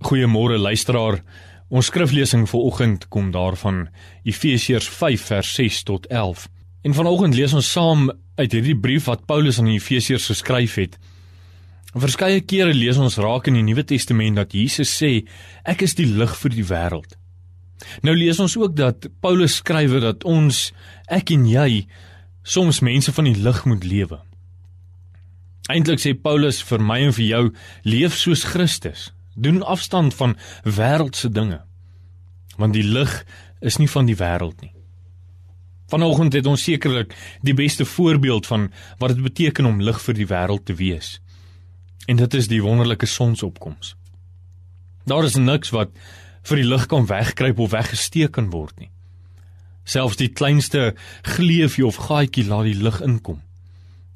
Goeiemôre luisteraar. Ons skriflesing vir oggend kom daarvan Efesiërs 5 vers 6 tot 11. En vanoggend lees ons saam uit hierdie brief wat Paulus aan die Efesiërs geskryf het. Verskeie kere lees ons raak in die Nuwe Testament dat Jesus sê ek is die lig vir die wêreld. Nou lees ons ook dat Paulus skrywe dat ons ek en jy soms mense van die lig moet lewe. Eintlik sê Paulus vir my en vir jou leef soos Christus doen afstand van wêreldse dinge. Want die lig is nie van die wêreld nie. Vanoggend het ons sekerlik die beste voorbeeld van wat dit beteken om lig vir die wêreld te wees. En dit is die wonderlike sonsopkoms. Daar is niks wat vir die lig kan wegkruip of weggesteek kan word nie. Selfs die kleinste gleufie of gaatjie laat die lig inkom.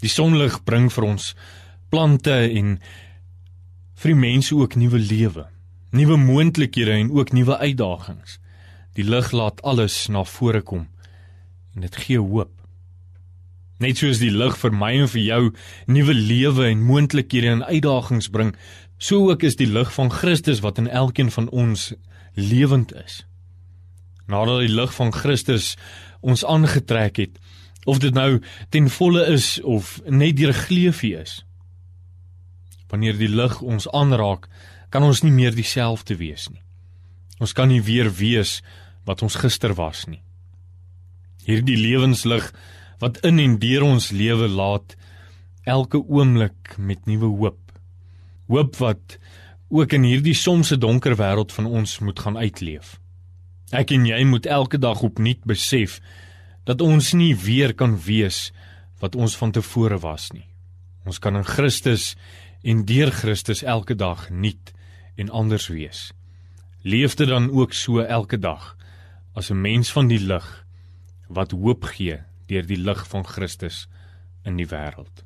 Die sonlig bring vir ons plante en vir die mense ook nuwe lewe, nuwe moontlikhede en ook nuwe uitdagings. Die lig laat alles na vore kom en dit gee hoop. Net soos die lig vir my en vir jou nuwe lewe en moontlikhede en uitdagings bring, so ook is die lig van Christus wat in elkeen van ons lewend is. Nadat die lig van Christus ons aangetrek het, of dit nou ten volle is of net deur gleufie is, Wanneer die lig ons aanraak, kan ons nie meer dieselfde wees nie. Ons kan nie weer wees wat ons gister was nie. Hierdie lewenslig wat in en deur ons lewe laat elke oomblik met nuwe hoop. Hoop wat ook in hierdie somse donker wêreld van ons moet gaan uitleef. Ek en jy moet elke dag opnuut besef dat ons nie weer kan wees wat ons van tevore was nie. Ons kan in Christus en deur Christus elke dag nuut en anders wees. Leef dit dan ook so elke dag as 'n mens van die lig wat hoop gee deur die lig van Christus in die wêreld.